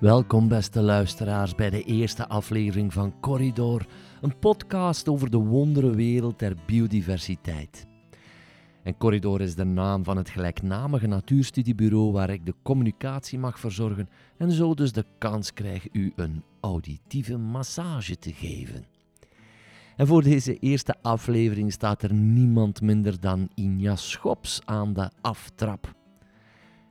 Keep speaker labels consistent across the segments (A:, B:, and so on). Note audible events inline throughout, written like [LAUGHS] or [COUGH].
A: Welkom, beste luisteraars, bij de eerste aflevering van Corridor, een podcast over de wonderenwereld der biodiversiteit. En Corridor is de naam van het gelijknamige natuurstudiebureau waar ik de communicatie mag verzorgen en zo dus de kans krijg u een auditieve massage te geven. En voor deze eerste aflevering staat er niemand minder dan Inja Schops aan de aftrap.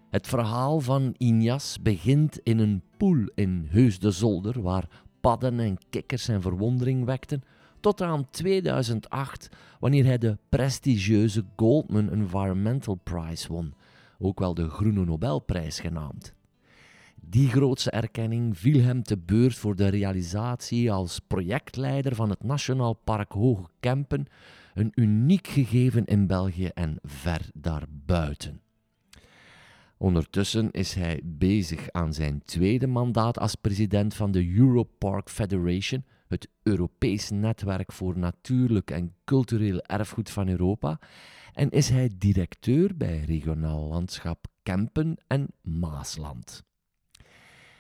A: Het verhaal van Injas begint in een poel in Heus de Zolder, waar padden en kikkers zijn verwondering wekten, tot aan 2008, wanneer hij de prestigieuze Goldman Environmental Prize won, ook wel de Groene Nobelprijs genaamd. Die grootse erkenning viel hem te beurt voor de realisatie als projectleider van het Nationaal Park Hoge Kempen, een uniek gegeven in België en ver daarbuiten. Ondertussen is hij bezig aan zijn tweede mandaat als president van de Europark Federation, het Europees netwerk voor natuurlijk en cultureel erfgoed van Europa, en is hij directeur bij regionaal landschap Kempen en Maasland.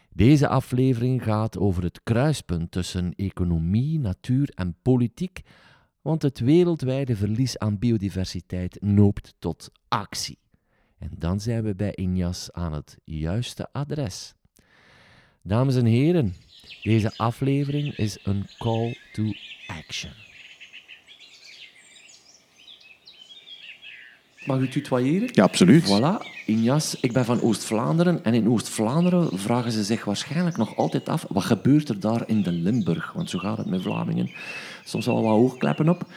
A: Deze aflevering gaat over het kruispunt tussen economie, natuur en politiek, want het wereldwijde verlies aan biodiversiteit noopt tot actie. En dan zijn we bij Injas aan het juiste adres. Dames en heren, deze aflevering is een call to action. Mag u tutoyeren?
B: Ja, absoluut.
A: Voilà, Injas, ik ben van Oost-Vlaanderen en in Oost-Vlaanderen vragen ze zich waarschijnlijk nog altijd af wat gebeurt er daar in de Limburg? Want zo gaat het met Vlamingen. Soms wel wat hoogkleppen op.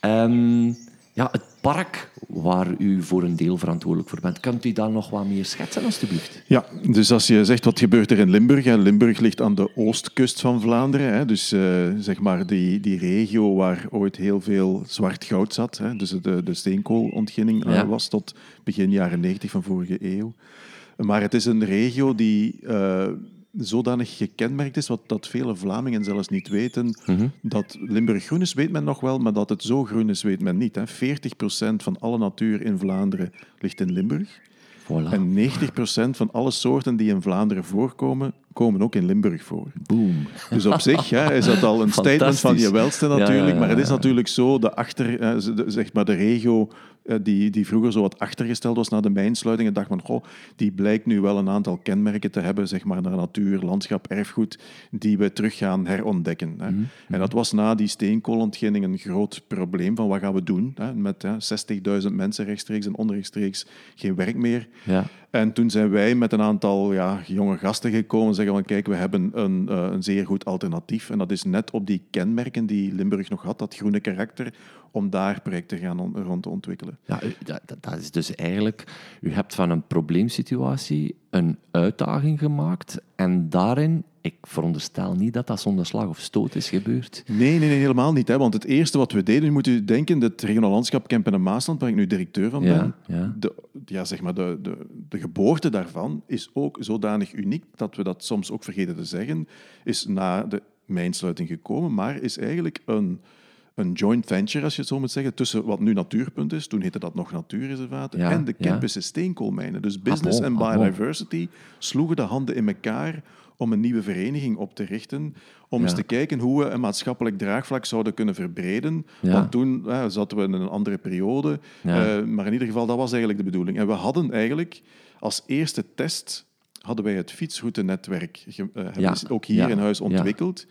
A: Um, ja, het park waar u voor een deel verantwoordelijk voor bent. Kunt u daar nog wat meer schetsen, alstublieft?
B: Ja, dus als je zegt wat gebeurt er in Limburg. Hè, Limburg ligt aan de oostkust van Vlaanderen. Hè, dus uh, zeg maar die, die regio waar ooit heel veel zwart goud zat. Hè, dus de, de steenkoolontginning uh, was tot begin jaren 90 van vorige eeuw. Maar het is een regio die... Uh, zodanig gekenmerkt is, wat dat vele Vlamingen zelfs niet weten, mm dat Limburg groen is, weet men nog wel, maar dat het zo groen is, weet men niet. Hè. 40% van alle natuur in Vlaanderen ligt in Limburg. Voilà. En 90% van alle soorten die in Vlaanderen voorkomen, komen ook in Limburg voor.
A: Boom.
B: Dus op zich ja, is dat al een [LAUGHS] statement van je welste natuurlijk. Ja, ja, ja, maar het is natuurlijk zo, de, achter, zeg maar de regio eh, die, die vroeger zo wat achtergesteld was na de mijnsluiting. En dacht van, goh, die blijkt nu wel een aantal kenmerken te hebben, zeg maar, naar natuur, landschap, erfgoed, die we terug gaan herontdekken. Hè. Mhm. En dat was na die steenkoolontginning een groot probleem van wat gaan we doen hè, met 60.000 mensen rechtstreeks en onrechtstreeks geen werk meer.
A: Ja.
B: En toen zijn wij met een aantal ja, jonge gasten gekomen zeggen van kijk, we hebben een, uh, een zeer goed alternatief. En dat is net op die kenmerken die Limburg nog had, dat groene karakter, om daar projecten gaan on, rond te ontwikkelen.
A: Ja, dat, dat, is dus eigenlijk, u hebt van een probleemsituatie een uitdaging gemaakt en daarin ik veronderstel niet dat dat zonder slag of stoot is gebeurd.
B: Nee, nee, nee helemaal niet. Hè. Want het eerste wat we deden, moet u denken, het regionaal landschap Kempen en Maasland, waar ik nu directeur van ben,
A: ja.
B: De, ja, zeg maar de, de, de geboorte daarvan is ook zodanig uniek dat we dat soms ook vergeten te zeggen, is na de mijnsluiting gekomen, maar is eigenlijk een, een joint venture, als je het zo moet zeggen, tussen wat nu Natuurpunt is, toen heette dat nog Natuurreservaten, ja, en de Kempische ja. steenkoolmijnen. Dus business en ah, biodiversity sloegen de handen in elkaar om een nieuwe vereniging op te richten, om ja. eens te kijken hoe we een maatschappelijk draagvlak zouden kunnen verbreden. Want toen ja, zaten we in een andere periode, uh, maar in ieder geval, dat was eigenlijk de bedoeling. En we hadden eigenlijk als eerste test hadden wij het fietsroutenetwerk uh, ook hier in huis ontwikkeld.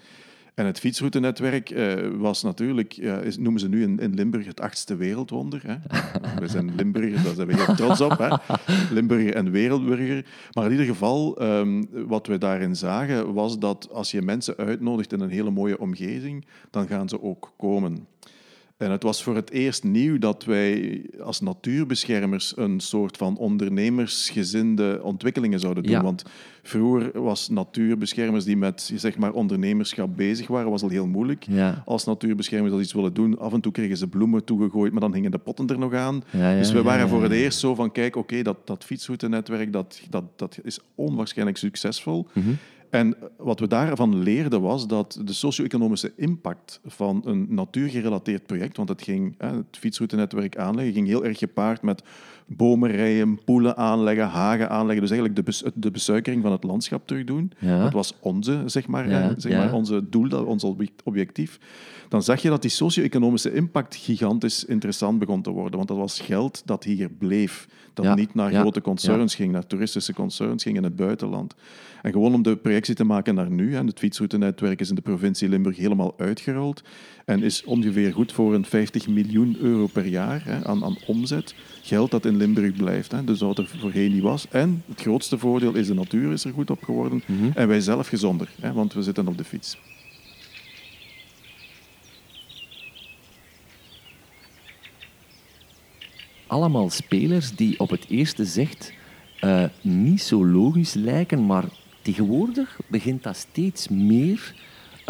B: En het fietsroutenetwerk uh, was natuurlijk, uh, is, noemen ze nu in, in, Limburg het achtste wereldwonder. Hè. [LAUGHS] we zijn Limburgers, daar zijn we heel trots op. Hè. Limburger en wereldburger. Maar in ieder geval, um, wat we daarin zagen, was dat als je mensen uitnodigt in een hele mooie omgeving, dan gaan ze ook komen. En het was voor het eerst nieuw dat wij als natuurbeschermers een soort van ondernemersgezinde ontwikkelingen zouden doen.
A: Ja.
B: Want vroeger was natuurbeschermers die met zeg maar, ondernemerschap bezig waren, was al heel moeilijk.
A: Ja.
B: Als natuurbeschermers dat iets willen doen, af en toe kregen ze bloemen toegegooid, maar dan hingen de potten er nog aan.
A: Ja,
B: dus we waren voor het eerst zo van, kijk, oké, dat, dat fietsroute-netwerk dat, dat, dat is onwaarschijnlijk succesvol.
A: Mhm.
B: En wat we daarvan leerden was dat de socio-economische impact van een natuurgerelateerd project, want het, ging, het fietsroutenetwerk aanleggen, ging heel erg gepaard met bomen rijden, poelen aanleggen, hagen aanleggen. Dus eigenlijk de, de besuikering van het landschap terugdoen. Dat was onze, zeg maar, zeg maar onze doel, ons objectief. Dan zag je dat die socio-economische impact gigantisch interessant begon te worden. Want dat was geld dat hier bleef. Dat niet naar grote concerns ging, naar toeristische concerns ging in het buitenland. En gewoon om de projectie te maken naar nu. Hè, het fietsroutenetwerk is in de provincie Limburg helemaal uitgerold. En is ongeveer goed voor een 50 miljoen euro per jaar hè, aan, aan omzet. Geld dat in Limburg blijft. Hè, dus wat er voorheen niet was. En het grootste voordeel is de natuur is er goed op geworden. Mhm. En wij zelf gezonder, hè, want we zitten op de fiets.
A: Allemaal spelers die op het eerste zicht uh, niet zo logisch lijken, maar tegenwoordig begint dat steeds meer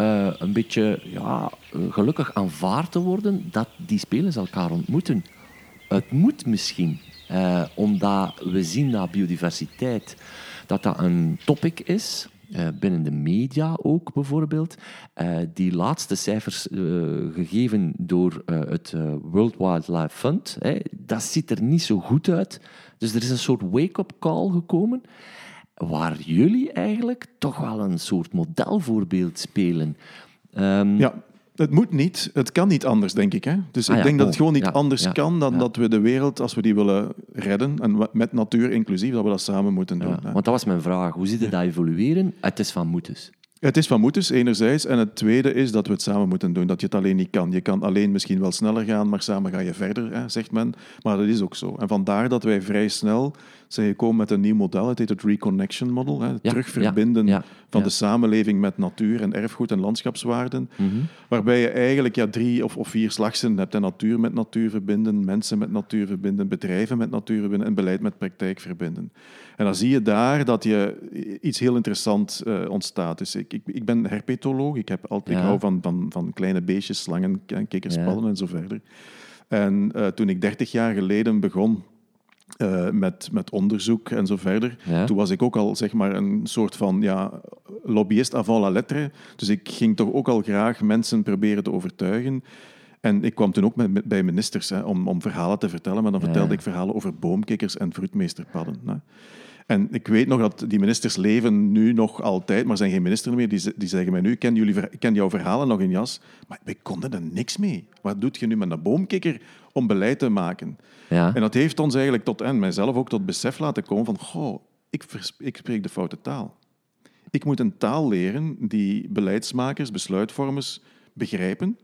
A: uh, een beetje ja, gelukkig aanvaard te worden dat die spelers elkaar ontmoeten. Het moet misschien, uh, omdat we zien dat biodiversiteit dat dat een topic is. Uh, binnen de media ook bijvoorbeeld. Uh, die laatste cijfers uh, gegeven door het World Wildlife Fund, dat ziet er niet zo goed uit. Dus er is een soort wake-up call gekomen waar jullie eigenlijk toch wel een soort modelvoorbeeld spelen.
B: Um, ja, het moet niet. Het kan niet anders, denk ik. Hè? Dus ah ik denk dat het gewoon niet anders kan dan dat we de wereld, als we die willen redden, en met natuur inclusief, dat we dat samen moeten doen.
A: Want dat was mijn vraag. Hoe ziet het dat evolueren? Het is van moeders.
B: Het is van moeders, enerzijds. En het tweede is dat we het samen moeten doen. Dat je het alleen niet kan. Je kan alleen misschien wel sneller gaan, maar samen ga je verder, hè, zegt men. Maar dat is ook zo. En vandaar dat wij vrij snel zijn gekomen met een nieuw model. Het heet het Reconnection Model. Hè, het terugverbinden van de samenleving met natuur en erfgoed en landschapswaarden. Mhm. Waarbij je eigenlijk ja, drie of, of vier slagsen hebt. natuur met natuur verbinden, mensen met natuur verbinden, bedrijven met natuur verbinden en beleid met praktijk verbinden. En dan zie je daar dat je iets heel interessants uh, ontstaat. Dus ik, ik, ik, ben herpetoloog. Ik, heb altijd, ik hou van, van, van kleine beestjes, slangen, kikkerspallen en zo verder. En uh, toen ik dertig jaar geleden begon uh, met, met onderzoek en zo verder. Toen was ik ook al zeg maar, een soort van ja, lobbyist avant la lettre. Dus ik ging toch ook al graag mensen proberen te overtuigen. En ik kwam toen ook met, bij ministers hè, om, om verhalen te vertellen, maar dan vertelde ik verhalen over boomkikkers en fruitmeesterpadden. Hè. En ik weet nog dat die ministers leven nu nog altijd, maar zijn geen minister meer. Die, die zeggen mij nu, ken, jullie, ken jouw verhalen nog in jas? Maar wij konden er niks mee. Wat doet je nu met een boomkikker om beleid te maken? Ja. En dat heeft ons eigenlijk tot, en mijzelf ook tot besef laten komen van, goh, ik, ik spreek de foute taal. Ik moet een taal leren die beleidsmakers, besluitvormers begrijpen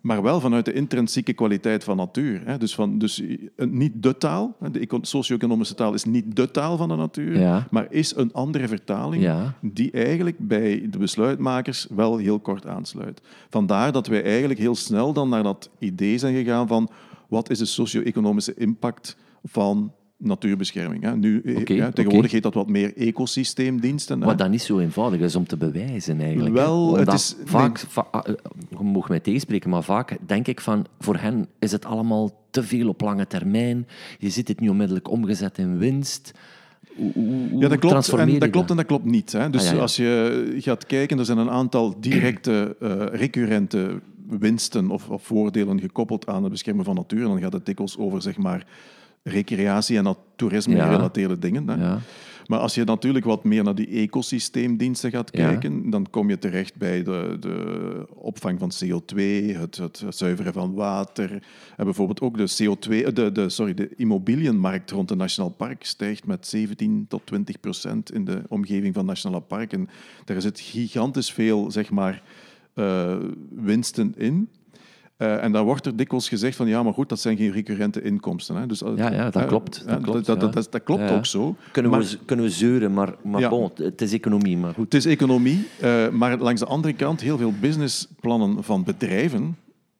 B: maar wel vanuit de intrinsieke kwaliteit van natuur. Hè. Dus, van, dus eh, niet de taal, de socio-economische taal is niet de taal van de natuur, maar is een andere vertaling die eigenlijk bij de besluitmakers wel heel kort aansluit. Vandaar dat wij eigenlijk heel snel dan naar dat idee zijn gegaan van wat is de socio-economische impact van natuurbescherming. Hè. Nu, eh, tegenwoordig heet dat wat meer ecosysteemdiensten.
A: Wat dan niet zo eenvoudig is om te bewijzen eigenlijk.
B: Wel, het is...
A: Vaak, va ah, eh, je mag mij tegenspreken, maar vaak denk ik van, voor hen is het allemaal te veel op lange termijn. Je ziet het niet onmiddellijk omgezet in winst.
B: ja, dat klopt, en, dat klopt en dat klopt niet. Hè. Dus ah, als je gaat kijken, er zijn een aantal directe, uh, [CLEARS THROAT] recurrente winsten of, of, voordelen gekoppeld aan het beschermen van natuur. En dan gaat het dikwijls over zeg maar, recreatie- en toerisme-gerelateerde dingen. Hè. Ja. Maar als je natuurlijk wat meer naar die ecosysteemdiensten gaat kijken, dan kom je terecht bij de, de opvang van CO2, het, het, zuiveren van water. En bijvoorbeeld ook de CO2, de, de, sorry, de immobilienmarkt rond het Nationaal Park stijgt met 17 tot 20 procent in de omgeving van Nationale Park. En daar zit gigantisch veel, zeg maar, uh, winsten in. Uh, en dan wordt er dikwijls gezegd van ja, maar goed, dat zijn geen recurrente inkomsten. Hè. Dus,
A: uh, ja, ja, dat klopt. Dat, klopt,
B: dat, dat, dat, klopt ook zo.
A: Kunnen, we, kunnen we zeuren, maar, maar bon, het is economie. Maar goed.
B: Het is economie, uh, maar langs de andere kant, heel veel businessplannen van bedrijven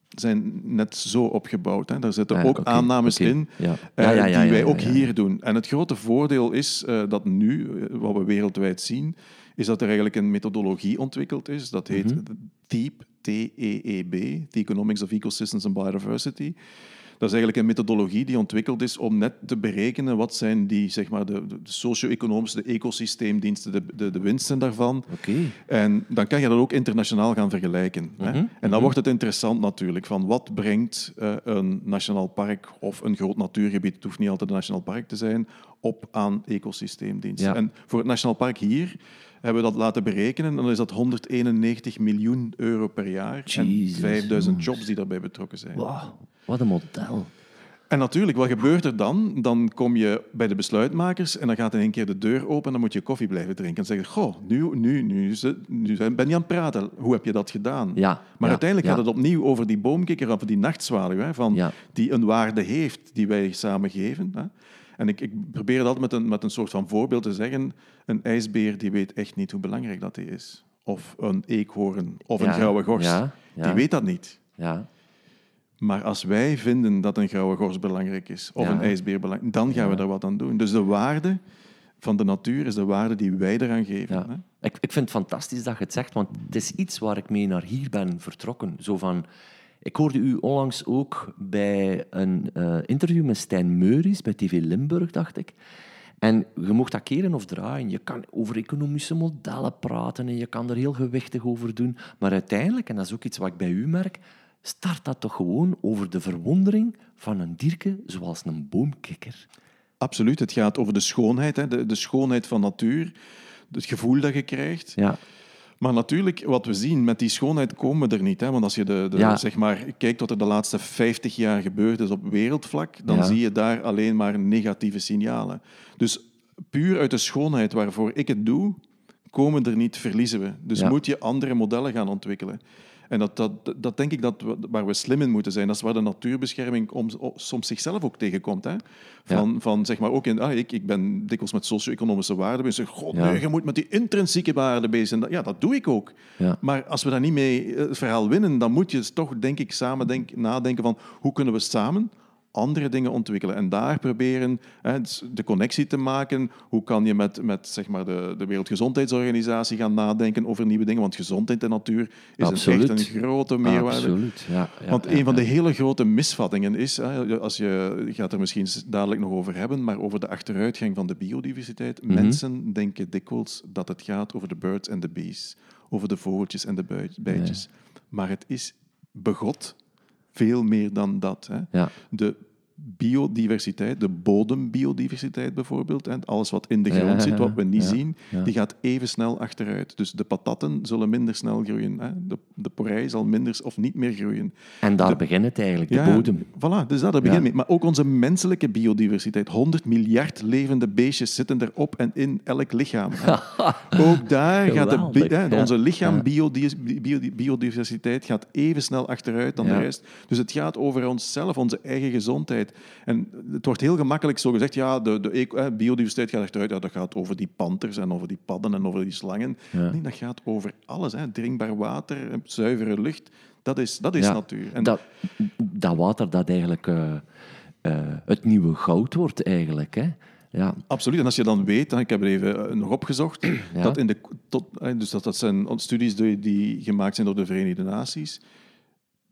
B: zijn net zo opgebouwd. Hè. Daar zitten ook aannames in ja. die wij ook hier doen. En het grote voordeel is dat nu, wat we wereldwijd zien, is dat er eigenlijk een methodologie ontwikkeld is. Dat heet mm TEEB, T-E-E-B, The Economics of Ecosystems and Biodiversity. Dat is eigenlijk een methodologie die ontwikkeld is om net te berekenen wat zijn die, zeg maar, de, de socio-economische, de ecosysteemdiensten, de, de, de winsten daarvan.
A: Oké.
B: En dan kan je dat ook internationaal gaan vergelijken. hè?
A: Mhm,
B: En dan
A: mhm.
B: wordt het interessant natuurlijk, van wat brengt eh, een nationaal park of een groot natuurgebied, het hoeft niet altijd een nationaal park te zijn, op aan ecosysteemdiensten.
A: Ja.
B: En voor het nationaal park hier hebben we dat laten berekenen. En dan is dat 191 miljoen euro per jaar
A: Jezus,
B: en 5000
A: jongens.
B: jobs die daarbij betrokken zijn.
A: Wauw, wat een model.
B: En natuurlijk, wat gebeurt er dan? Dan kom je bij de besluitmakers en dan gaat in één keer de deur open en dan moet je koffie blijven drinken. En zeggen, goh, nu, nu, nu, nu ben je aan het praten. Hoe heb je dat gedaan?
A: Ja,
B: Maar
A: ja,
B: uiteindelijk
A: ja.
B: gaat het opnieuw over die boomkikker, over die nachtzwaluw, hè, van, die een waarde heeft, die wij samen geven. Hè. En ik, ik probeer dat altijd met een, met een soort van voorbeeld te zeggen. Een ijsbeer die weet echt niet hoe belangrijk dat hij is. Of een eekhoorn, of een grauwe gors.
A: ja, ja.
B: Die weet dat niet.
A: Ja,
B: Maar als wij vinden dat een grauwe gors belangrijk is, of een ijsbeer belangrijk, dan gaan we daar wat aan doen. Dus de waarde van de natuur is de waarde die wij eraan geven. Hè?
A: Ik, ik vind het fantastisch dat je het zegt, want het is iets waar ik mee naar hier ben vertrokken. Zo van, ik hoorde u onlangs ook bij een eh, interview met Stijn Meuris bij TV Limburg, dacht ik. En je mocht dat keren of draaien. Je kan over economische modellen praten en je kan er heel gewichtig over doen. Maar uiteindelijk, en dat is ook iets wat ik bij u merk, start dat toch gewoon over de verwondering van een dierke zoals een boomkikker.
B: Absoluut. Het gaat over de schoonheid, hè? De, de schoonheid van natuur, het gevoel dat je krijgt.
A: Ja,
B: Maar natuurlijk, wat we zien, met die schoonheid komen we er niet. Hè? Want als je de, de,
A: Ja.
B: zeg maar, kijkt wat er de laatste 50 jaar gebeurd is op wereldvlak, dan
A: Ja.
B: zie je daar alleen maar negatieve signalen. Dus puur uit de schoonheid waarvoor ik het doe, komen er niet, verliezen we. Dus
A: Ja.
B: moet je andere modellen gaan ontwikkelen. En dat, dat, dat denk ik dat we, waar we slim in moeten zijn. Dat is waar de natuurbescherming om, soms zichzelf ook tegenkomt. Hè? Van, van, zeg maar, ook in, ah, ik, ik ben dikwijls met socio-economische waarden bezig. God,
A: Ja.
B: nee, je moet met die intrinsieke waarden bezig zijn. Ja, dat doe ik ook.
A: ja.
B: Maar als we daar niet mee eh, het verhaal winnen, dan moet je toch, denk ik, samen denk, nadenken van hoe kunnen we samen andere dingen ontwikkelen. En daar proberen hè, het- de connectie te maken. Hoe kan je met, met zeg maar, de, de Wereldgezondheidsorganisatie gaan nadenken over nieuwe dingen? Want gezondheid en natuur is
A: Absoluut.
B: echt een grote meerwaarde.
A: Absoluut. Ja, ja,
B: Want
A: ja,
B: een van de hele grote misvattingen is, hè, als je gaat er misschien dadelijk nog over hebben, maar over de achteruitgang van de biodiversiteit.
A: Mhm.
B: Mensen denken dikwijls dat het gaat over de birds en de bees, over de vogeltjes en de bijtjes. Maar het is begot veel meer dan dat. Hè.
A: Ja.
B: De biodiversiteit, de bodembiodiversiteit bijvoorbeeld, en alles wat in de grond
A: ja,
B: zit, wat we niet
A: ja,
B: zien,
A: ja.
B: die gaat even snel achteruit. Dus de patatten zullen minder snel groeien. Hè. De, de porij zal minder of niet meer groeien.
A: En daar
B: De-
A: begint het eigenlijk, de
B: Ja,
A: bodem.
B: Voilà, dus dat, daar begin
A: Ja.
B: mee. Maar ook onze menselijke biodiversiteit. 100 miljard levende beestjes zitten erop en in elk lichaam. hè. [LAUGHS] ook daar gaat de, hè, onze lichaam biodiversiteit gaat even snel achteruit dan de rest. Dus het gaat over onszelf, onze eigen gezondheid. En het wordt heel gemakkelijk zo gezegd, ja, de, de biodiversiteit gaat achteruit. Ja, dat gaat over die panters en over die padden en over die slangen.
A: Ja.
B: Nee, dat gaat over alles. Hè. Drinkbaar water, zuivere lucht. Dat is, dat is
A: Ja,
B: natuur. En
A: Dat, dat water dat eigenlijk eh, eh, het nieuwe goud wordt, eigenlijk. Hè? Ja.
B: Absoluut. En als je dan weet, ik heb er even eh, nog opgezocht,
A: Ja.
B: dat in de, tot, dus dat, dat zijn studies die, die gemaakt zijn door de Verenigde Naties.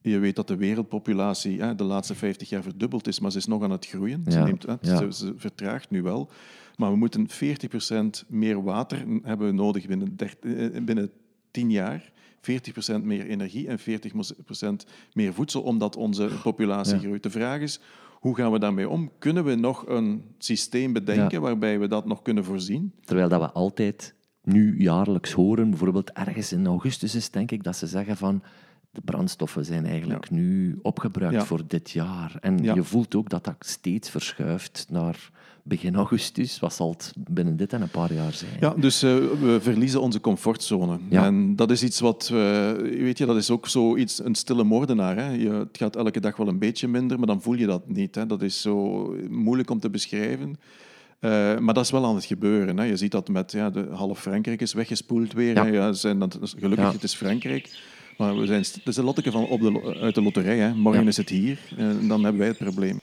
B: Je weet dat de wereldpopulatie hè, de laatste 50 jaar verdubbeld is, maar ze is nog aan het groeien. Ze, neemt, hè,
A: Ja.
B: ze, ze vertraagt nu wel. Maar we moeten 40% meer water hebben we nodig binnen, eh, binnen 10 jaar. 40% meer energie en 40% meer voedsel, omdat onze populatie
A: Ja.
B: groeit. De vraag is, hoe gaan we daarmee om? Kunnen we nog een systeem bedenken
A: Ja.
B: waarbij we dat nog kunnen voorzien?
A: Terwijl dat we altijd nu jaarlijks horen, bijvoorbeeld ergens in augustus is denk ik, dat ze zeggen van de brandstoffen zijn eigenlijk nu opgebruikt
B: Ja.
A: voor dit jaar. En
B: Ja.
A: je voelt ook dat dat steeds verschuift naar begin augustus. Wat zal het binnen dit en een paar jaar zijn?
B: Ja, dus eh, we verliezen onze comfortzone.
A: Ja.
B: En dat is iets wat, eh, weet je, dat is ook zoiets, een stille moordenaar. Hè? Je, het gaat elke dag wel een beetje minder, maar dan voel je dat niet. Hè? Dat is zo moeilijk om te beschrijven. Eh, maar dat is wel aan het gebeuren. Hè? Je ziet dat met ja, de, half Frankrijk is weggespoeld weer.
A: Ja.
B: Hè? Ja, zijn dat, gelukkig, het is Frankrijk. Maar we zijn, het is een lotteke van op de, uit de loterij. Hè? Morgen
A: Ja.
B: is het hier en dan hebben wij het probleem.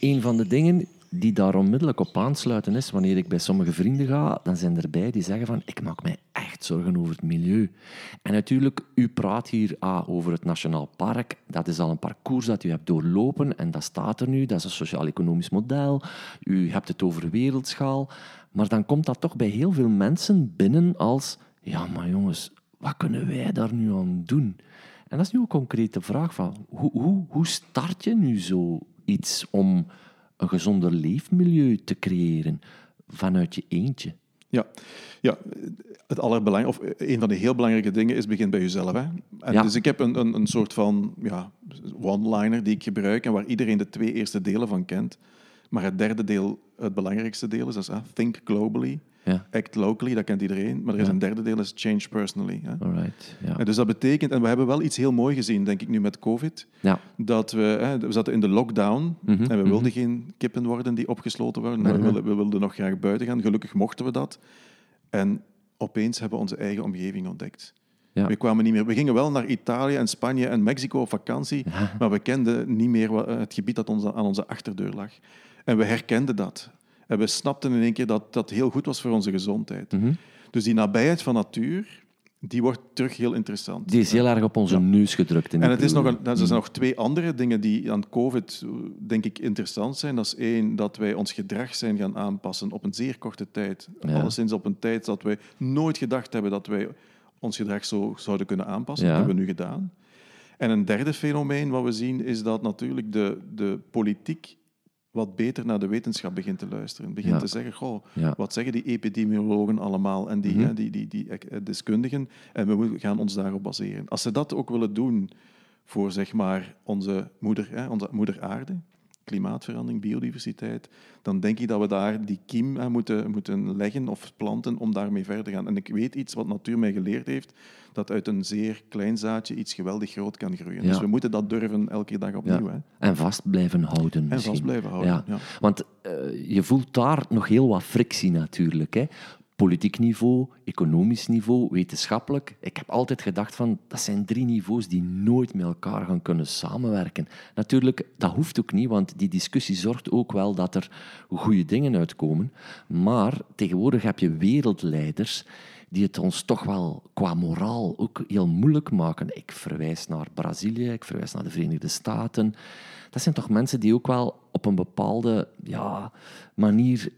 A: Een van de dingen die daar onmiddellijk op aansluiten is, wanneer ik bij sommige vrienden ga, dan zijn er erbij die zeggen van, ik maak mij echt zorgen over het milieu. En natuurlijk, u praat hier ah, over het Nationaal Park. Dat is al een parcours dat u hebt doorlopen en dat staat er nu. Dat is een sociaal-economisch model. U hebt het over wereldschaal. Maar dan komt dat toch bij heel veel mensen binnen als, ja, maar jongens, wat kunnen wij daar nu aan doen? En dat is nu een concrete vraag van, hoe, hoe, hoe start je nu zoiets om een gezonder leefmilieu te creëren vanuit je eentje?
B: Ja, ja het allerbelangrijkste, of een van de heel belangrijke dingen is begin bij jezelf. Hè? En Dus ik heb een, een, een soort van ja, one-liner die ik gebruik en waar iedereen de twee eerste delen van kent. Maar het derde deel het belangrijkste deel is, dat is think globally, ja. Act locally, dat kent iedereen. Maar er is een derde deel, dat is change personally. Hè.
A: Alright, ja.
B: En dus dat betekent, en we hebben wel iets heel mooi gezien, denk ik nu met COVID,
A: ja.
B: dat we, hè, we zaten in de lockdown mhm, en we wilden mhm. geen kippen worden die opgesloten worden. We, wilden, we wilden nog graag buiten gaan. Gelukkig mochten we dat. En opeens hebben we onze eigen omgeving ontdekt. Ja. We kwamen niet meer. We gingen wel naar Italië en Spanje en Mexico op vakantie, maar we kenden niet meer het gebied dat ons, aan onze achterdeur lag. En we herkenden dat. En we snapten in één keer dat dat heel goed was voor onze gezondheid. Mhm. Dus die nabijheid van natuur, die wordt terug heel interessant.
A: Die is heel erg op onze neus gedrukt. In
B: en het is nog een, er zijn nog twee andere dingen die aan COVID, denk ik, interessant zijn. Dat is één, dat wij ons gedrag zijn gaan aanpassen op een zeer korte tijd. Ja. Alleszins op een tijd dat wij nooit gedacht hebben dat wij ons gedrag zo zouden kunnen aanpassen. Dat hebben we nu gedaan. En een derde fenomeen wat we zien, is dat natuurlijk de, de politiek wat beter naar de wetenschap begint te luisteren. Begint te zeggen, goh, wat zeggen die epidemiologen allemaal en die, mm die, die, die, eh, deskundigen? En we gaan ons daarop baseren. Als ze dat ook willen doen voor zeg maar, onze, moeder, hè, onze moeder aarde, klimaatverandering, biodiversiteit, dan denk ik dat we daar die kiem moeten, moeten leggen of planten om daarmee verder te gaan. En ik weet iets wat natuur mij geleerd heeft, dat uit een zeer klein zaadje iets geweldig groot kan groeien. Dus we moeten dat durven elke dag opnieuw. Hè.
A: En vast blijven houden.
B: En vast blijven houden, ja.
A: Want uh, je voelt daar nog heel wat frictie natuurlijk. Hè politiek niveau, economisch niveau, wetenschappelijk. Ik heb altijd gedacht van, dat zijn drie niveaus die nooit met elkaar gaan kunnen samenwerken. Natuurlijk, dat hoeft ook niet, want die discussie zorgt ook wel dat er goede dingen uitkomen. Maar tegenwoordig heb je wereldleiders die het ons toch wel qua moraal ook heel moeilijk maken. Ik verwijs naar Brazilië, ik verwijs naar de Verenigde Staten. Dat zijn toch mensen die ook wel op een bepaalde ja, manier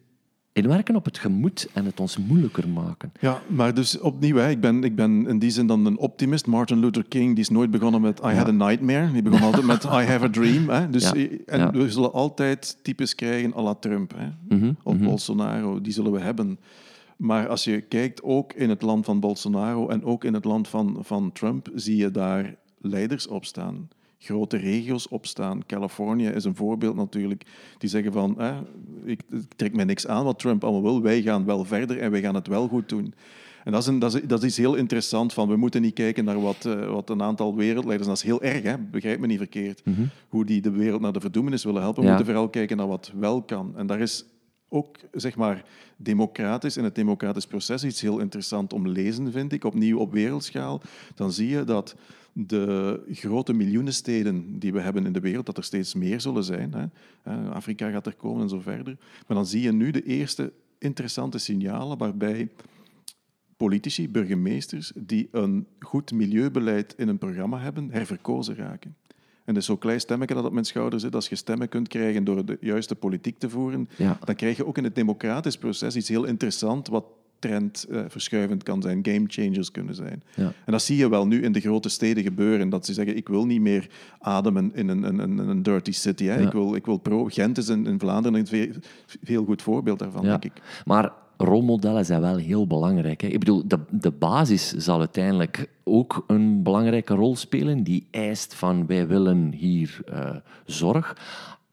A: inwerken op het gemoed en het ons moeilijker maken.
B: Ja, maar dus opnieuw, hè, ik, ben, ik ben in die zin dan een optimist. Martin Luther King die is nooit begonnen met I had a nightmare. Die begon altijd met [LAUGHS] I have a dream. Hè. Dus, En we zullen altijd types krijgen à la Trump hè. Mhm, of mhm. Bolsonaro. Die zullen we hebben. Maar als je kijkt, ook in het land van Bolsonaro en ook in het land van, van Trump, zie je daar leiders opstaan grote regio's opstaan. Californië is een voorbeeld natuurlijk. Die zeggen van, eh, ik, ik, trek mij niks aan wat Trump allemaal wil. Wij gaan wel verder en wij gaan het wel goed doen. En dat is, een, dat is, dat is iets heel interessant. Van, we moeten niet kijken naar wat, uh, wat een aantal wereldleiders... Dat is heel erg, hè? begrijp me niet verkeerd. Mhm. Hoe die de wereld naar de verdoemenis willen helpen. We moeten vooral kijken naar wat wel kan. En daar is ook zeg maar, democratisch in het democratisch proces iets heel interessant om lezen, vind ik. Opnieuw op wereldschaal. Dan zie je dat de grote miljoenensteden die we hebben in de wereld, dat er steeds meer zullen zijn. Hè. Afrika gaat er komen en zo verder. Maar dan zie je nu de eerste interessante signalen waarbij politici, burgemeesters, die een goed milieubeleid in een programma hebben, herverkozen raken. En dus zo'n klein stemmetje dat op mijn schouder zit, als je stemmen kunt krijgen door de juiste politiek te voeren, dan krijg je ook in het democratisch proces iets heel interessants wat trendverschuivend kan zijn, game changers kunnen zijn. Ja. En dat zie je wel nu in de grote steden gebeuren, dat ze zeggen, ik wil niet meer ademen in een, een, een dirty city. Hè. Ik, wil, ik wil pro. Gent is in, in Vlaanderen een veel, veel goed voorbeeld daarvan, denk ik.
A: Maar rolmodellen zijn wel heel belangrijk. Hè. Ik bedoel, de, de basis zal uiteindelijk ook een belangrijke rol spelen. Die eist van wij willen hier uh, zorg.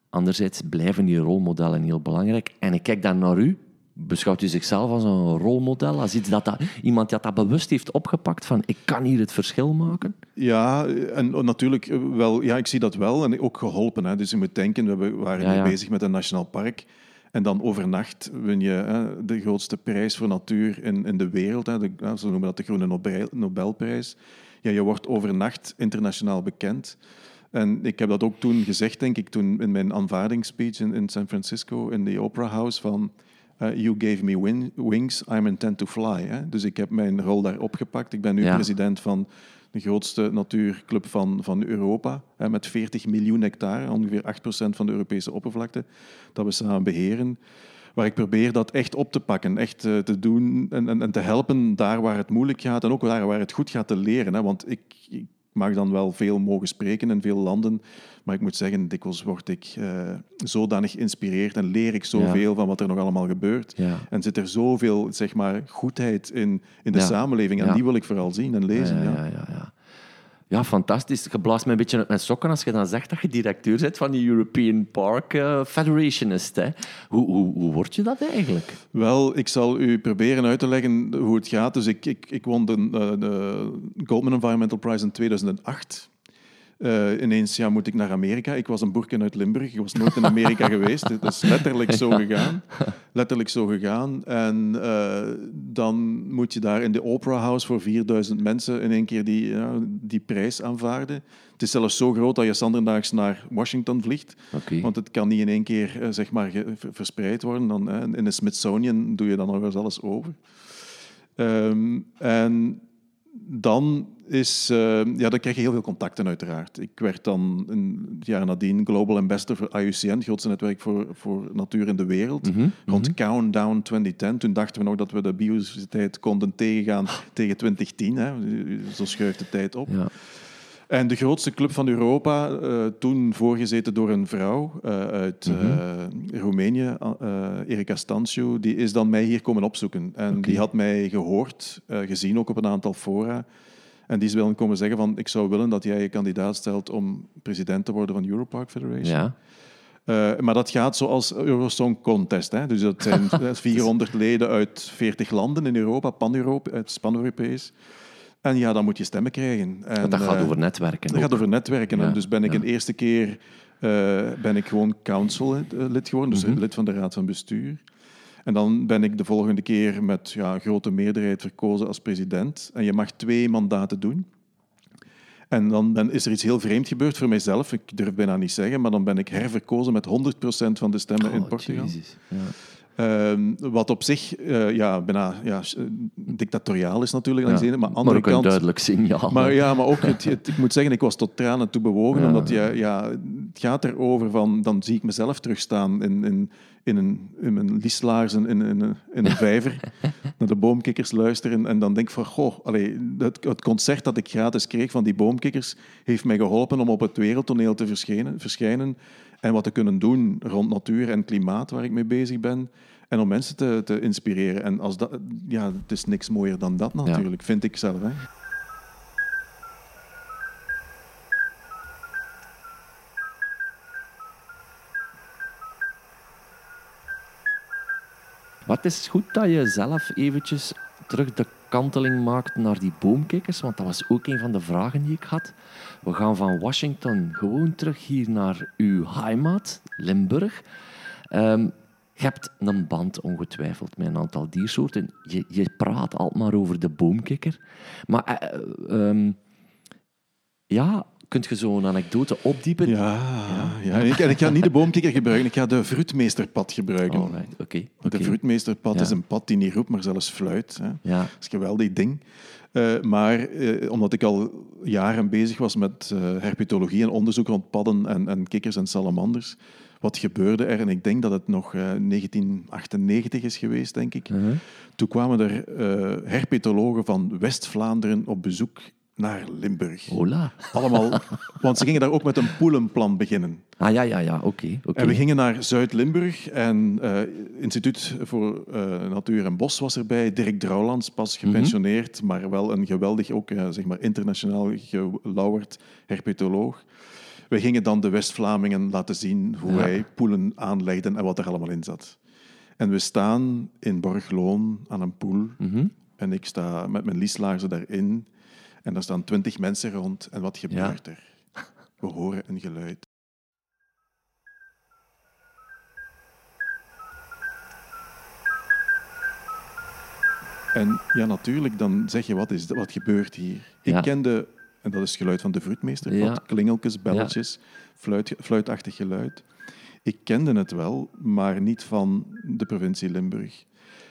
A: Anderzijds blijven die rolmodellen heel belangrijk. En ik kijk dan naar u, beschouwt u zichzelf als een rolmodel? Als iets dat, dat iemand die dat bewust heeft opgepakt van ik kan hier het verschil maken?
B: Ja, en natuurlijk wel. Ja, ik zie dat wel. En ook geholpen. Hè. Dus je moet denken, we waren bezig met een nationaal park. En dan overnacht win je hè, de grootste prijs voor natuur in, in de wereld. Hè, de, ze noemen dat de Groene Nobel, Nobelprijs. Ja, je wordt overnacht internationaal bekend. En ik heb dat ook toen gezegd, denk ik, toen in mijn aanvaardingsspeech in, in San Francisco, in de Opera House, van uh, You gave me wings, I'm intent to fly. Hè? Dus ik heb mijn rol daar opgepakt. Ik ben nu president van de grootste natuurclub van, van Europa, hè, met 40 miljoen hectare, ongeveer 8% van de Europese oppervlakte, dat we samen beheren. Waar ik probeer dat echt op te pakken, echt uh, te doen en, en, en, te helpen daar waar het moeilijk gaat en ook daar waar het goed gaat te leren. Hè. Want ik, ik mag dan wel veel mogen spreken in veel landen, maar ik moet zeggen, dikwijls word ik uh, zodanig geïnspireerd en leer ik zoveel van wat er nog allemaal gebeurt. En zit er zoveel zeg maar, goedheid in, in de samenleving en die wil ik vooral zien en lezen.
A: ja, ja. Ja, fantastisch. Je blaast me een beetje uit mijn sokken als je dan zegt dat je directeur bent van de European Park uh, Federation. Hè. Hoe, hoe, hoe word je dat eigenlijk?
B: Wel, ik zal u proberen uit te leggen hoe het gaat. Dus ik, ik, ik won de, uh, de Goldman Environmental Prize in 2008. Uh, ineens ja, moet ik naar Amerika. Ik was een boerken uit Limburg. Ik was nooit in Amerika [LAUGHS] geweest. Dat is letterlijk zo gegaan. Letterlijk zo gegaan. En uh, dan moet je daar in de Opera House voor 4000 mensen in één keer die, ja, die prijs aanvaarden. Het is zelfs zo groot dat je zanderdaags naar Washington vliegt. Okay. Want het kan niet in één keer uh, zeg maar, verspreid worden. Dan, in de Smithsonian doe je dan nog eens alles over. Um, en dan is, uh, ja, dan krijg je heel veel contacten uiteraard. Ik werd dan een jaar nadien Global Ambassador voor IUCN, het grootste netwerk voor, voor natuur in de wereld. Mm Rond mm Countdown 2010. Toen dachten we nog dat we de biodiversiteit konden tegengaan tegen 2010. Hè. Zo schuift de tijd op. Ja. En de grootste club van Europa, uh, toen voorgezeten door een vrouw uh, uit mm Roemenië, Erika Stanciu, die is dan mij hier komen opzoeken. En die had mij gehoord, gezien ook op een aantal fora. En die is wel komen zeggen van, ik zou willen dat jij je kandidaat stelt om president te worden van Europark Federation. Ja. Maar dat gaat zoals Eurosong Contest. Hè. Dus dat zijn [LAUGHS] 400 leden uit 40 landen in Europa, pan-Europees, pan-Europees. En ja, dan moet je stemmen krijgen. En,
A: dat gaat uh, over netwerken.
B: Dat gaat over netwerken. Ja, en dus ben ik ja. een eerste keer uh, ben ik gewoon council-lid geworden, dus mm -hmm. lid van de raad van bestuur. En dan ben ik de volgende keer met ja, grote meerderheid verkozen als president. En je mag twee mandaten doen. En dan ben, is er iets heel vreemd gebeurd voor mijzelf. Ik durf bijna niet zeggen, maar dan ben ik herverkozen met 100% van de stemmen oh, in Portugal. Ja. Uh, wat op zich uh, ja, bijna ja, dictatoriaal is natuurlijk. Ja,
A: maar, andere maar ook kant, een duidelijk signaal.
B: Maar, ja, maar ook, het, het, ik moet zeggen, ik was tot tranen toe bewogen. Ja. Omdat je, ja, het gaat erover van, dan zie ik mezelf terugstaan in, in, in, een, in mijn lieslaarzen in, in, in, in een vijver. [LAUGHS] naar de boomkikkers luisteren. En dan denk ik van, goh, allee, het, het, concert dat ik gratis kreeg van die boomkikkers heeft mij geholpen om op het wereldtoneel te verschijnen. verschijnen en wat te kunnen doen rond natuur en klimaat, waar ik mee bezig ben. En om mensen te, te inspireren. En als dat, ja, het is niks mooier dan dat natuurlijk, vind ik zelf. Hè.
A: Wat is goed dat je zelf eventjes terug de kanteling maakt naar die boomkikkers, want dat was ook een van de vragen die ik had. We gaan van Washington gewoon terug hier naar uw heimat, Limburg. Um, je hebt een band ongetwijfeld met een aantal diersoorten. Je, je praat altijd maar over de boomkikker. Maar uh, ja, Kunt je zo'n anekdote opdiepen?
B: Ja, ja. ja. En ik, ga niet de boomkikker gebruiken, ik ga de vroetmeesterpad gebruiken.
A: Alright, okay,
B: De vroetmeesterpad is een pad die niet roept, maar zelfs fluit. Hè. Ja. Dat is een geweldig ding. Uh, maar uh, omdat ik al jaren bezig was met uh, herpetologie en onderzoek rond padden en, en kikkers en salamanders, wat gebeurde er? En ik denk dat het nog 1998 is geweest, denk ik. -huh. Toen kwamen er herpetologen van West-Vlaanderen op bezoek naar Limburg.
A: Hola.
B: Allemaal, want ze gingen daar ook met een poelenplan beginnen.
A: Ah ja, ja, ja, oké.
B: En we gingen naar Zuid-Limburg en uh, Instituut voor uh, Natuur en Bos was erbij. Dirk Drouwlands, pas mhm. gepensioneerd, maar wel een geweldig, ook uh, zeg maar internationaal gelauwerd herpetoloog. We gingen dan de West-Vlamingen laten zien hoe ja. wij poelen aanlegden en wat er allemaal in zat. En we staan in Borgloon aan een poel. Mm En ik sta met mijn lieslaarzen daarin. En er staan twintig mensen rond. En wat gebeurt er? We horen een geluid. En ja, natuurlijk, dan zeg je, wat, is, wat gebeurt hier? Ik kende En dat is het geluid van de vroedmeester. Ja. Klingeltjes, belletjes, fluit, fluitachtig geluid. Ik kende het wel, maar niet van de provincie Limburg.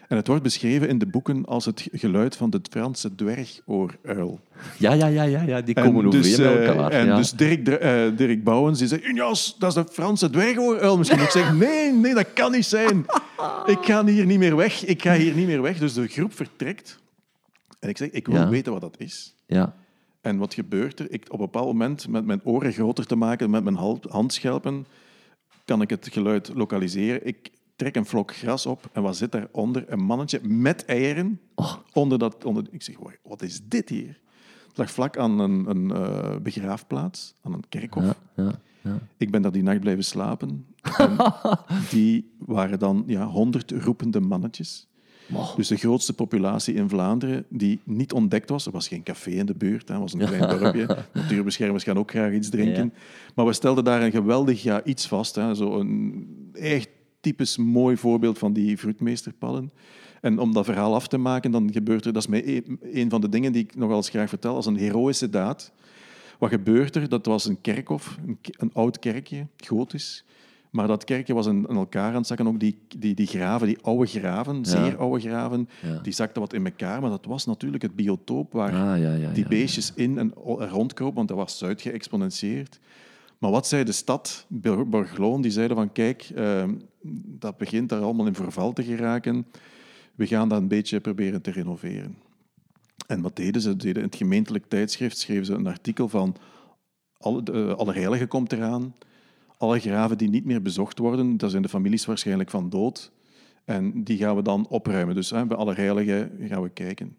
B: En het wordt beschreven in de boeken als het geluid van de Franse dwergooruil.
A: Ja, ja, ja, ja, ja. die komen dus,
B: over uh, elkaar. En dus Dirk, uh, Dirk Bouwens die zegt, Unjas, dat is de Franse dwergooruil. Misschien moet ik zeggen, nee, nee, dat kan niet zijn. Ik ga hier niet meer weg. Ik ga hier niet meer weg. Dus de groep vertrekt. En ik zeg, ik wil weten wat dat is.
A: Ja.
B: En wat gebeurt er? Ik, op een bepaald moment, met mijn oren groter te maken, met mijn handschelpen, kan ik het geluid lokaliseren. Ik trek een vlok gras op en wat zit daaronder? Een mannetje met eieren. Oh. Onder dat, onder, ik zeg, wat is dit hier? Het lag vlak aan een, een uh, begraafplaats, aan een kerkhof. Ja, ja, ja. Ik ben daar die nacht blijven slapen. [LAUGHS] die waren dan ja, honderd roepende mannetjes. Dus de grootste populatie in Vlaanderen die niet ontdekt was. Er was geen café in de buurt, het was een klein [LAUGHS] dorpje. Natuurbeschermers gaan ook graag iets drinken. Maar we stelden daar een geweldig ja, iets vast. Hè. Zo een echt typisch mooi voorbeeld van die vroedmeesterpallen. En om dat verhaal af te maken, dan gebeurt er... Dat is mij e-, een van de dingen die ik nog wel eens graag vertel, als een heroïsche daad. Wat gebeurt er? Dat was een kerkhof, een, een oud kerkje, gotisch. Maar dat kerkje was in, elkaar aan het zakken. Ook die, die, die graven, die oude graven, zeer oude graven, die zakten wat in elkaar. Maar dat was natuurlijk het biotoop waar ah, ja, die beestjes in en rondkropen, want dat was uitgeëxponentieerd. Maar wat zei de stad, Borgloon, die zeiden van kijk, ehm, dat begint daar allemaal in verval te geraken. We gaan dat een beetje proberen te renoveren. En wat deden ze? Deden in het gemeentelijk tijdschrift schreven ze een artikel van alle, uh, Allerheiligen komt eraan. Alle graven die niet meer bezocht worden, daar zijn de families waarschijnlijk van dood. En die gaan we dan opruimen. Dus hè, bij Allerheiligen gaan we kijken.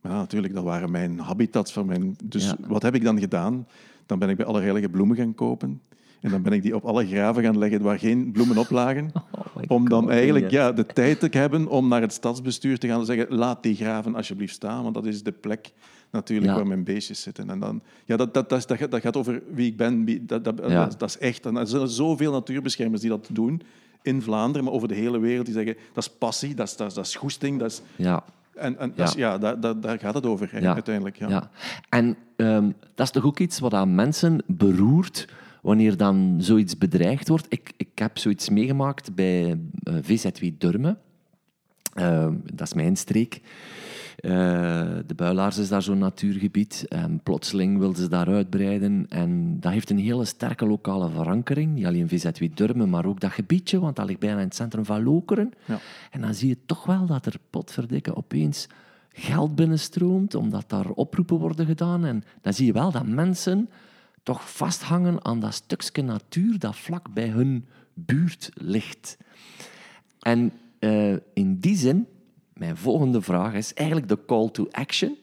B: Maar ja, natuurlijk, dat waren mijn habitats. Van mijn... Dus wat heb ik dan gedaan? Dan ben ik bij Allerheilige bloemen gaan kopen. En dan ben ik die op alle graven gaan leggen waar geen bloemen op lagen. [LAUGHS] Oh om dan eigenlijk ja, de tijd te hebben om naar het stadsbestuur te gaan en zeggen laat die graven alsjeblieft staan, want dat is de plek natuurlijk waar mijn beestjes zitten. En dan, ja, dat, dat, dat, dat, gaat over wie ik ben. Wie, dat, dat, dat, is echt. En er zijn zoveel natuurbeschermers die dat doen in Vlaanderen, maar over de hele wereld, die zeggen dat is passie, dat is, dat is, dat is goesting. Dat is,
A: ja.
B: En, en ja. ja daar, daar, daar, gaat het over uiteindelijk. Ja.
A: ja. En um, dat is toch ook iets wat aan mensen beroert wanneer dan zoiets bedreigd wordt. Ik, ik heb zoiets meegemaakt bij eh, VZW Durme. Uh, dat is mijn streek. Uh, de Builaars is daar zo'n natuurgebied. En plotseling wilden ze daar uitbreiden. En dat heeft een hele sterke lokale verankering. Niet alleen VZW Durme, maar ook dat gebiedje, want dat ligt bijna in het centrum van Lokeren. Ja. En dan zie je toch wel dat er potverdikke opeens geld binnenstroomt, omdat daar oproepen worden gedaan. En dan zie je wel dat mensen toch vasthangen aan dat stukje natuur dat vlak bij hun buurt ligt. En uh, in die zin, mijn volgende vraag is eigenlijk de call to action.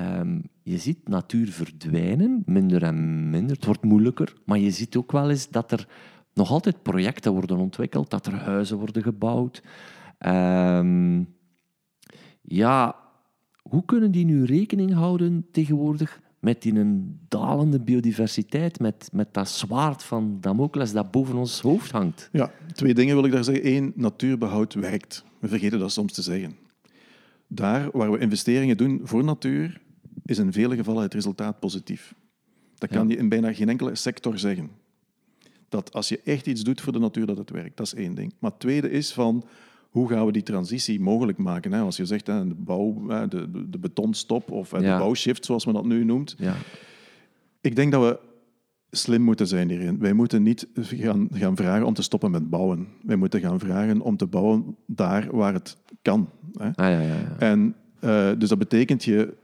A: Um, je ziet natuur verdwijnen, minder en minder. Het wordt moeilijker, maar je ziet ook wel eens dat er nog altijd projecten worden ontwikkeld, dat er huizen worden gebouwd. Um, ja, hoe kunnen die nu rekening houden tegenwoordig met die een dalende biodiversiteit, met, met dat zwaard van Damocles dat boven ons hoofd hangt?
B: Ja, twee dingen wil ik daar zeggen. Eén, natuurbehoud werkt. We vergeten dat soms te zeggen. Daar waar we investeringen doen voor natuur, is in vele gevallen het resultaat positief. Dat kan je in bijna geen enkele sector zeggen. Dat als je echt iets doet voor de natuur, dat het werkt. Dat is één ding. Maar het tweede is van hoe gaan we die transitie mogelijk maken? Hè? Als je zegt, hè, de, bouw, de, de betonstop of de bouwshift, zoals men dat nu noemt. Ja. Ik denk dat we slim moeten zijn hierin. Wij moeten niet gaan, gaan vragen om te stoppen met bouwen. Wij moeten gaan vragen om te bouwen daar waar het kan. Hè? Ah, ja, ja, ja. En, uh, dus dat betekent je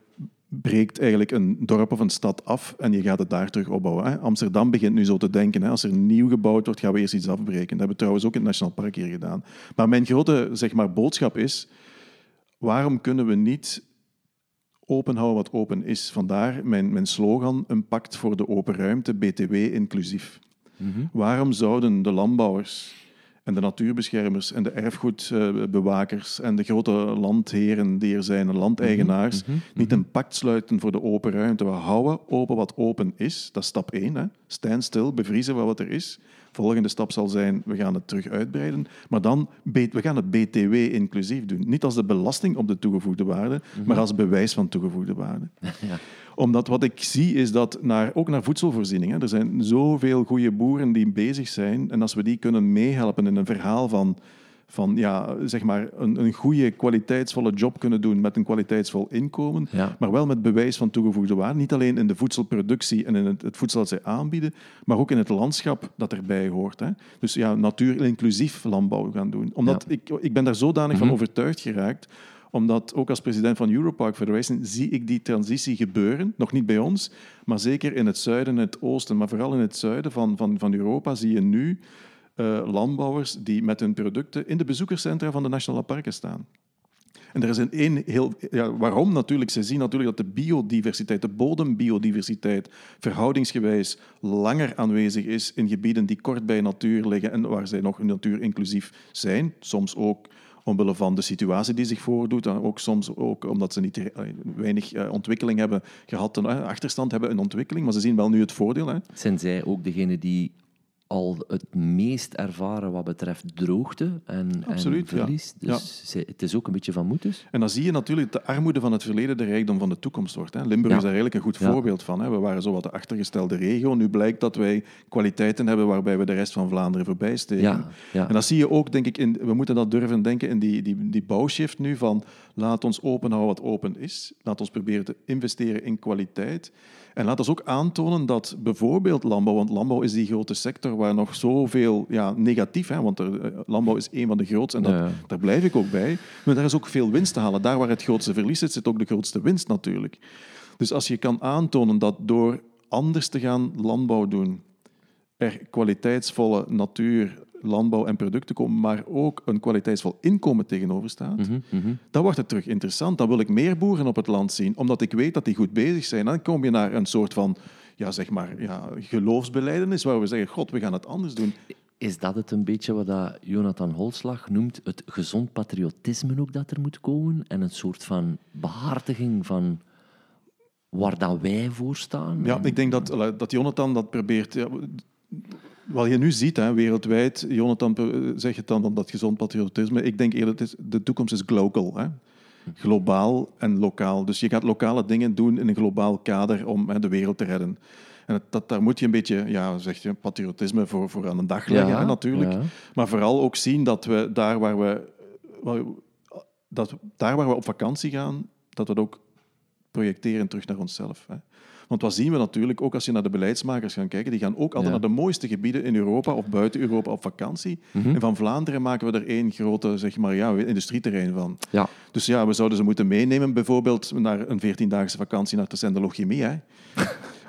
B: breekt eigenlijk een dorp of een stad af en je gaat het daar terug opbouwen. Hè. Amsterdam begint nu zo te denken, hè. als er nieuw gebouwd wordt, gaan we eerst iets afbreken. Dat hebben we trouwens ook in het Nationaal Park hier gedaan. Maar mijn grote zeg maar, boodschap is, waarom kunnen we niet open houden wat open is? Vandaar mijn, mijn slogan, een pact voor de open ruimte, BTW inclusief. Mhm. Waarom zouden de landbouwers en de natuurbeschermers en de erfgoedbewakers en de grote landheren die er zijn, de landeigenaars, mhm, mhm, niet mhm. een pact sluiten voor de open ruimte. We houden open wat open is. Dat is stap één. Hè. stil, bevriezen wat er is. Volgende stap zal zijn, we gaan het terug uitbreiden. Maar dan, we gaan het BTW inclusief doen. Niet als de belasting op de toegevoegde waarde, mhm. maar als bewijs van toegevoegde waarde. [LAUGHS] Ja. Omdat wat ik zie is dat, naar, ook naar voedselvoorziening, hè, er zijn zoveel goede boeren die bezig zijn. En als we die kunnen meehelpen in een verhaal van van ja, zeg maar een, een goede, kwaliteitsvolle job kunnen doen met een kwaliteitsvol inkomen, maar wel met bewijs van toegevoegde waarde. Niet alleen in de voedselproductie en in het, het, voedsel dat zij aanbieden, maar ook in het landschap dat erbij hoort. Hè. Dus ja, natuur-inclusief landbouw gaan doen. Omdat ik, ik ben daar zodanig van mhm. overtuigd geraakt omdat ook als president van Europark Federation zie ik die transitie gebeuren. Nog niet bij ons, maar zeker in het zuiden en het oosten. Maar vooral in het zuiden van, van, van Europa zie je nu uh, landbouwers die met hun producten in de bezoekerscentra van de nationale parken staan. En er is een, een heel... Ja, waarom natuurlijk? Ze zien natuurlijk dat de biodiversiteit, de bodembiodiversiteit, verhoudingsgewijs langer aanwezig is in gebieden die kort bij natuur liggen en waar zij nog natuurinclusief zijn. Soms ook omwille van de situatie die zich voordoet. En ook soms ook omdat ze niet eh, weinig eh, ontwikkeling hebben gehad, een achterstand hebben in ontwikkeling. Maar ze zien wel nu het voordeel. Hè.
A: Zijn zij ook degene die al het meest ervaren wat betreft droogte en, Absoluut, en verlies. Ja. Dus het is ook een beetje van moeten.
B: En dan zie je natuurlijk dat de armoede van het verleden de rijkdom van de toekomst wordt. Hè. Limburg is daar eigenlijk een goed voorbeeld van. Hè. We waren zo wat de achtergestelde regio. Nu blijkt dat wij kwaliteiten hebben waarbij we de rest van Vlaanderen voorbij steken. En dat zie je ook, denk ik, in, we moeten dat durven denken in die, die, die bouwshift nu van laat ons open houden wat open is. Laat ons proberen te investeren in kwaliteit. En laat ons ook aantonen dat bijvoorbeeld landbouw, want landbouw is die grote sector waar nog zoveel ja, negatief, hè, want er, eh, landbouw is een van de grootste en dat, daar blijf ik ook bij. Maar daar is ook veel winst te halen. Daar waar het grootste verlies zit, zit ook de grootste winst natuurlijk. Dus als je kan aantonen dat door anders te gaan landbouw doen, er kwaliteitsvolle natuur, landbouw en producten komen, maar ook een kwaliteitsvol inkomen tegenover staat, mhm, mhm. dan wordt het terug interessant. Dan wil ik meer boeren op het land zien, omdat ik weet dat die goed bezig zijn. Dan kom je naar een soort van ja, zeg maar, ja, geloofsbeleidenis waar we zeggen, god, we gaan het anders doen.
A: Is dat het een beetje wat dat Jonathan Holslag noemt, het gezond patriotisme ook dat er moet komen? En een soort van behartiging van waar dat wij voor staan?
B: Ja, ik denk dat, dat Jonathan dat probeert... Ja, wat je nu ziet hè, wereldwijd, Jonathan zegt het dan, dat gezond patriotisme. Ik denk eerder, is, de toekomst is global. Hè. Globaal en lokaal. Dus je gaat lokale dingen doen in een globaal kader om hè, de wereld te redden. En dat, daar moet je een beetje, ja, zeg je, patriotisme voor, voor aan de dag leggen, natuurlijk. Maar vooral ook zien dat we daar waar we, dat, daar waar we op vakantie gaan, dat we het ook projecteren terug naar onszelf. Hè. Want wat zien we natuurlijk, ook als je naar de beleidsmakers gaat kijken, die gaan ook altijd naar de mooiste gebieden in Europa of buiten Europa op vakantie. Mhm. En van Vlaanderen maken we er één grote zeg maar, ja, industrieterrein van. Ja. Dus ja, we zouden ze moeten meenemen bijvoorbeeld naar een 14-daagse vakantie naar de. Hè. [LAUGHS]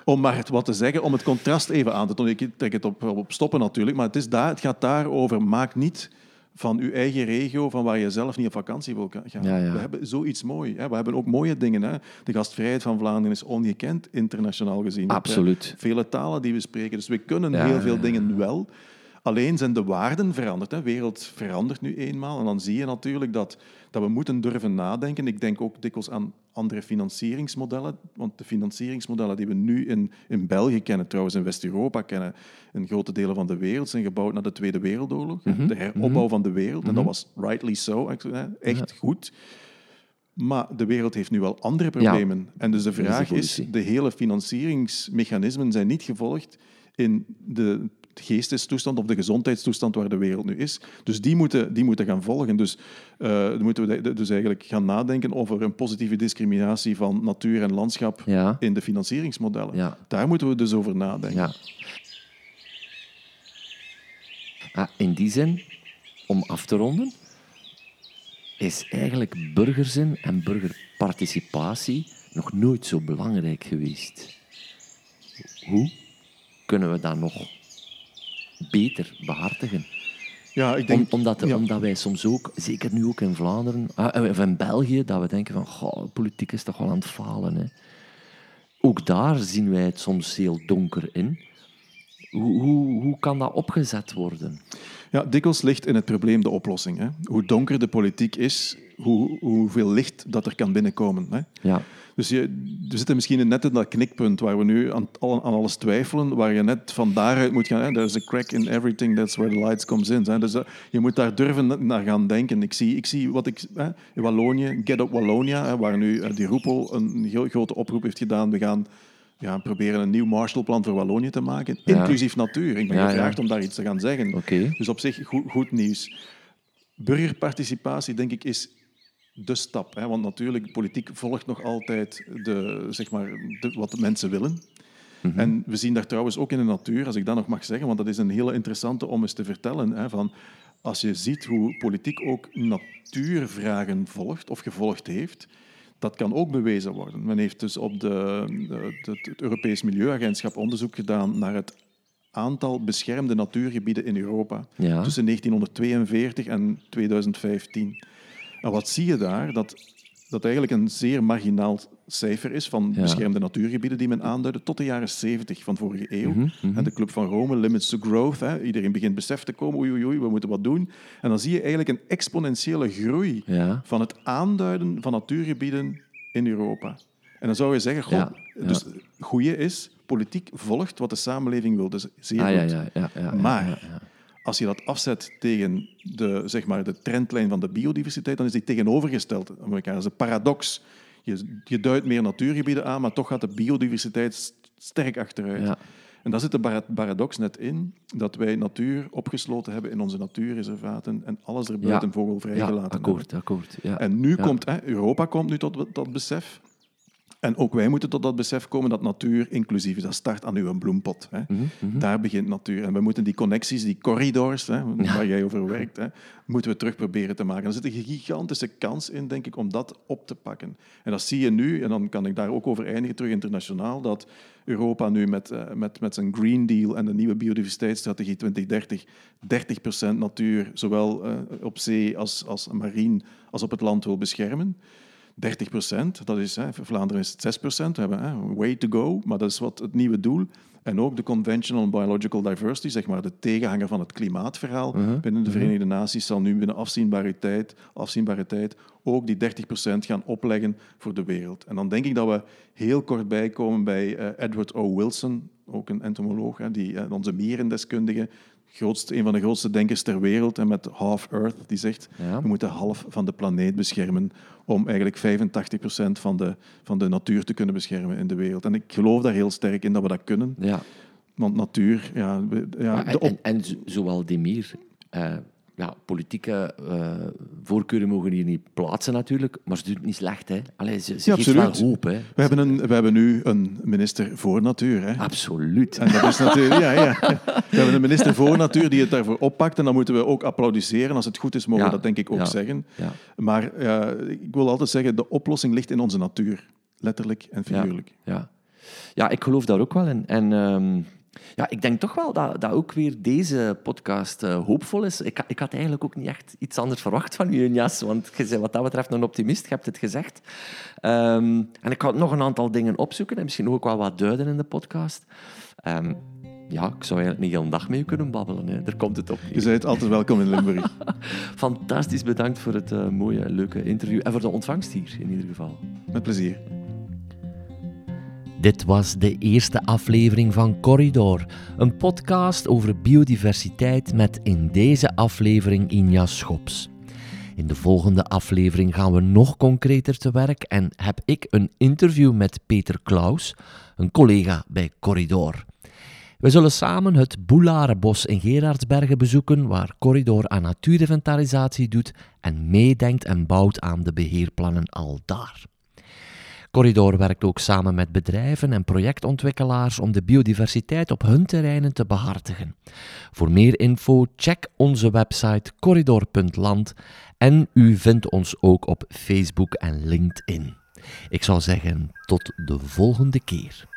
B: om maar het wat te zeggen, om het contrast even aan te tonen. Ik trek het op, op stoppen natuurlijk, maar het, is daar, het gaat daarover, maak niet van uw eigen regio, van waar je zelf niet op vakantie wil gaan. We hebben zoiets mooi. Hè. We hebben ook mooie dingen. Hè. De gastvrijheid van Vlaanderen is ongekend internationaal gezien.
A: Absoluut.
B: Vele talen die we spreken. Dus we kunnen heel veel dingen wel. Alleen zijn de waarden veranderd. De wereld verandert nu eenmaal. En dan zie je natuurlijk dat, dat we moeten durven nadenken. Ik denk ook dikwijls aan andere financieringsmodellen. Want de financieringsmodellen die we nu in, in België kennen, trouwens in West-Europa kennen, in grote delen van de wereld, zijn gebouwd na de Tweede Wereldoorlog. Mhm. De heropbouw mhm. van de wereld. En dat mhm. was rightly so, echt goed. Maar de wereld heeft nu wel andere problemen. En dus de vraag is, de hele financieringsmechanismen zijn niet gevolgd in de geestestoestand of de gezondheidstoestand waar de wereld nu is. Dus die moeten, die moeten gaan volgen. Dus uh, moeten we dus eigenlijk gaan nadenken over een positieve discriminatie van natuur en landschap in de financieringsmodellen. Daar moeten we dus over nadenken. Ja.
A: Ah, in die zin, om af te ronden, is eigenlijk burgerzin en burgerparticipatie nog nooit zo belangrijk geweest. Hoe kunnen we dat nog beter behartigen. Ja, ik denk, omdat, omdat wij soms ook, zeker nu ook in Vlaanderen, ah, of in België, dat we denken van, goh, politiek is toch wel aan het falen. Hè. Ook daar zien wij het soms heel donker in. Hoe, hoe, hoe kan dat opgezet worden?
B: Ja, dikwijls ligt in het probleem de oplossing. Hè. Hoe donker de politiek is, hoe, hoeveel licht dat er kan binnenkomen. Hè.
A: Ja.
B: Dus je, we zitten misschien net in dat knikpunt waar we nu aan, aan alles twijfelen, waar je net van daaruit moet gaan. There's a crack in everything, that's where the lights comes in. Hè. Dus uh, je moet daar durven naar gaan denken. Ik zie, ik zie wat ik... Hè, in Wallonië, Get Up Wallonia, hè, waar nu uh, die Roepel een heel grote oproep heeft gedaan. We gaan ja, proberen een nieuw Marshallplan voor Wallonië te maken, inclusief natuur. Ik ben gevraagd om daar iets te gaan zeggen.
A: Okay.
B: Dus op zich goed, goed nieuws. Burgerparticipatie, denk ik, is de stap. Hè? Want natuurlijk, politiek volgt nog altijd de, zeg maar, de, wat de mensen willen. Mhm. En we zien daar trouwens ook in de natuur, als ik dat nog mag zeggen, want dat is een hele interessante om eens te vertellen. Hè, van als je ziet hoe politiek ook natuurvragen volgt of gevolgd heeft, dat kan ook bewezen worden. Men heeft dus op de, de, het Europees Milieuagentschap onderzoek gedaan naar het aantal beschermde natuurgebieden in Europa tussen 1942 en 2015. En wat zie je daar? Dat dat eigenlijk een zeer marginaal cijfer is van beschermde natuurgebieden die men aanduidde tot de jaren 70 van vorige eeuw. Mm En de Club van Rome, Limits to Growth, hè. iedereen begint besef te komen, oei, oei, oei, we moeten wat doen. En dan zie je eigenlijk een exponentiële groei van het aanduiden van natuurgebieden in Europa. En dan zou je zeggen, goh, dus het goede is, politiek volgt wat de samenleving wil. Dus zeer
A: ah,
B: goed. maar als je dat afzet tegen de, zeg maar, de trendlijn van de biodiversiteit, dan is die tegenovergesteld aan elkaar. Dat is een paradox. Je, je duidt meer natuurgebieden aan, maar toch gaat de biodiversiteit sterk achteruit. Ja. En daar zit de paradox net in, dat wij natuur opgesloten hebben in onze natuurreservaten en alles er buiten ja. vogel vrijgelaten ja,
A: akkoord, akkoord. Ja.
B: En nu komt, hè, Europa komt nu tot dat besef, en ook wij moeten tot dat besef komen dat natuur inclusief is. Dat start aan uw bloempot. Hè. Mhm, mhm. Daar begint natuur. En we moeten die connecties, die corridors, hè, waar jij over werkt, hè, moeten we terug proberen te maken. Er zit een gigantische kans in, denk ik, om dat op te pakken. En dat zie je nu, en dan kan ik daar ook over eindigen, terug internationaal, dat Europa nu met, uh, met, met zijn Green Deal en de nieuwe biodiversiteitsstrategie 2030 30% natuur, zowel uh, op zee als, als marine, als op het land wil beschermen. 30 procent, dat is, hè, voor Vlaanderen is het 6 procent. We hebben hè, way to go, maar dat is wat het nieuwe doel. En ook de Conventional Biological Diversity, zeg maar de tegenhanger van het klimaatverhaal uh-huh, binnen de uh-huh. Verenigde Naties, zal nu binnen afzienbare tijd, afzienbare tijd ook die 30% gaan opleggen voor de wereld. En dan denk ik dat we heel kort bijkomen bij uh, Edward O. Wilson, ook een entomoloog, die, uh, onze mierendeskundige, grootste, een van de grootste denkers ter wereld, en met Half Earth, die zegt we moeten half van de planeet beschermen om eigenlijk 85% van de, van de natuur te kunnen beschermen in de wereld. En ik geloof daar heel sterk in dat we dat kunnen.
A: Ja.
B: Want natuur... Ja, ja,
A: en, en, en, zowel Demir... Uh, ja, politieke uh, voorkeuren mogen hier niet plaatsen natuurlijk, maar ze doet het niet slecht. Hè. Allee, ze ze ja, geeft wel hoop. Hè.
B: We, hebben een, we hebben nu een minister voor natuur. Hè.
A: Absoluut.
B: En dat is natuurlijk, ja, ja. We hebben een minister voor natuur die het daarvoor oppakt en dan moeten we ook applaudisseren. Als het goed is, mogen we dat denk ik ook ja. zeggen. Maar uh, ik wil altijd zeggen, de oplossing ligt in onze natuur. Letterlijk en figuurlijk.
A: Ja, ja. ik geloof daar ook wel in. En... Um, ja, ik denk toch wel dat, dat ook weer deze podcast uh, hoopvol is. Ik, ik had eigenlijk ook niet echt iets anders verwacht van u, Jas, want je bent wat dat betreft een optimist, je hebt het gezegd. Um, en ik ga nog een aantal dingen opzoeken en misschien ook wel wat duiden in de podcast. Um, ja, ik zou eigenlijk niet heel dag mee kunnen babbelen. Hè. Daar komt het op.
B: Je bent altijd welkom in Limburg. [LAUGHS]
A: Fantastisch bedankt voor het uh, mooie, leuke interview en voor de ontvangst hier in ieder geval.
B: Met plezier.
A: Dit was de eerste aflevering van Corridor, een podcast over biodiversiteit met in deze aflevering Inja Schops. In de volgende aflevering gaan we nog concreter te werk en heb ik een interview met Peter Klaus, een collega bij Corridor. We zullen samen het Boelarenbos in Gerardsbergen bezoeken, waar Corridor aan natuurinventarisatie doet en meedenkt en bouwt aan de beheerplannen al daar. Corridor werkt ook samen met bedrijven en projectontwikkelaars om de biodiversiteit op hun terreinen te behartigen. Voor meer info check onze website corridor.land en u vindt ons ook op Facebook en LinkedIn. Ik zou zeggen tot de volgende keer.